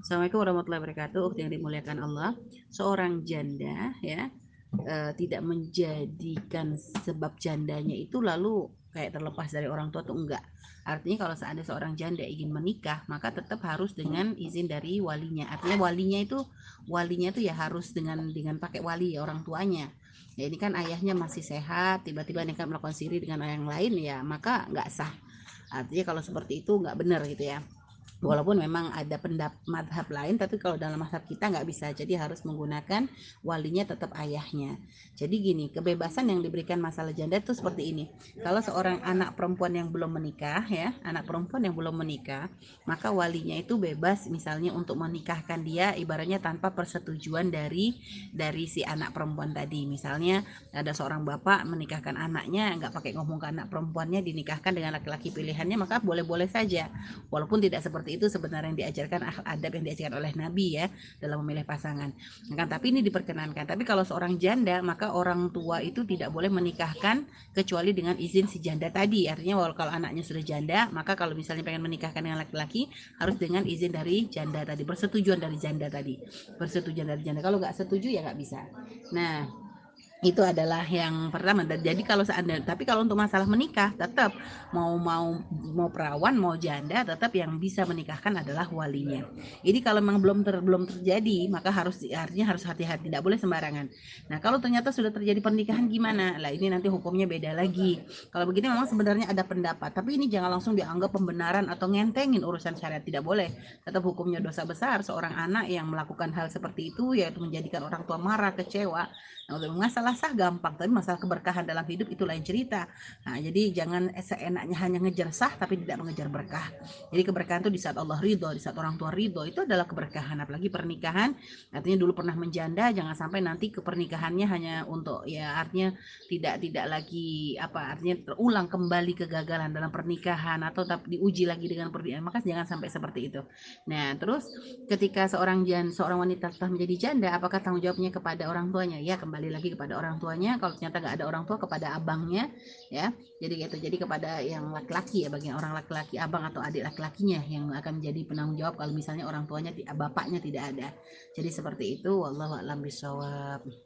Assalamualaikum warahmatullahi wabarakatuh. Ukti yang dimuliakan Allah, seorang janda ya eh, tidak menjadikan sebab jandanya itu lalu kayak terlepas dari orang tua atau enggak. Artinya kalau seandainya seorang janda ingin menikah, maka tetap harus dengan izin dari walinya. Artinya walinya itu walinya itu ya harus dengan dengan pakai wali ya orang tuanya. Ya ini kan ayahnya masih sehat, tiba-tiba nikah melakukan siri dengan yang lain ya, maka nggak sah. Artinya kalau seperti itu nggak benar gitu ya walaupun memang ada pendapat madhab lain tapi kalau dalam madhab kita nggak bisa. Jadi harus menggunakan walinya tetap ayahnya. Jadi gini kebebasan yang diberikan masalah janda itu seperti ini. Kalau seorang anak perempuan yang belum menikah ya anak perempuan yang belum menikah maka walinya itu bebas misalnya untuk menikahkan dia ibaratnya tanpa persetujuan dari dari si anak perempuan tadi. Misalnya ada seorang bapak menikahkan anaknya nggak pakai ngomong ke anak perempuannya dinikahkan dengan laki-laki pilihannya maka boleh-boleh saja. Walaupun tidak seperti itu sebenarnya yang diajarkan adab yang diajarkan oleh Nabi ya dalam memilih pasangan. Kan tapi ini diperkenankan. Tapi kalau seorang janda maka orang tua itu tidak boleh menikahkan kecuali dengan izin si janda tadi. Artinya kalau anaknya sudah janda maka kalau misalnya pengen menikahkan dengan laki-laki harus dengan izin dari janda tadi, persetujuan dari janda tadi, persetujuan dari janda. Kalau nggak setuju ya nggak bisa. Nah itu adalah yang pertama. Jadi kalau seandainya tapi kalau untuk masalah menikah tetap mau mau mau perawan mau janda tetap yang bisa menikahkan adalah walinya. Jadi kalau memang belum ter, belum terjadi maka harus artinya harus hati-hati tidak boleh sembarangan. Nah kalau ternyata sudah terjadi pernikahan gimana? Lah ini nanti hukumnya beda lagi. Kalau begini memang sebenarnya ada pendapat tapi ini jangan langsung dianggap pembenaran atau ngentengin urusan syariat tidak boleh. Tetap hukumnya dosa besar seorang anak yang melakukan hal seperti itu yaitu menjadikan orang tua marah kecewa. Nah, masalah masalah sah gampang tapi masalah keberkahan dalam hidup itu lain cerita. Nah jadi jangan seenaknya hanya ngejar sah tapi tidak mengejar berkah. Jadi keberkahan itu di saat Allah ridho di saat orang tua ridho itu adalah keberkahan. Apalagi pernikahan artinya dulu pernah menjanda jangan sampai nanti ke pernikahannya hanya untuk ya artinya tidak tidak lagi apa artinya terulang kembali kegagalan dalam pernikahan atau diuji lagi dengan pernikahan. Maka jangan sampai seperti itu. Nah terus ketika seorang jan seorang wanita telah menjadi janda apakah tanggung jawabnya kepada orang tuanya? Ya kembali lagi kepada orang tuanya kalau ternyata nggak ada orang tua kepada abangnya ya. Jadi gitu jadi kepada yang laki-laki ya bagi orang laki-laki abang atau adik laki-lakinya yang akan menjadi penanggung jawab kalau misalnya orang tuanya bapaknya tidak ada. Jadi seperti itu wallahu a'lam bishawab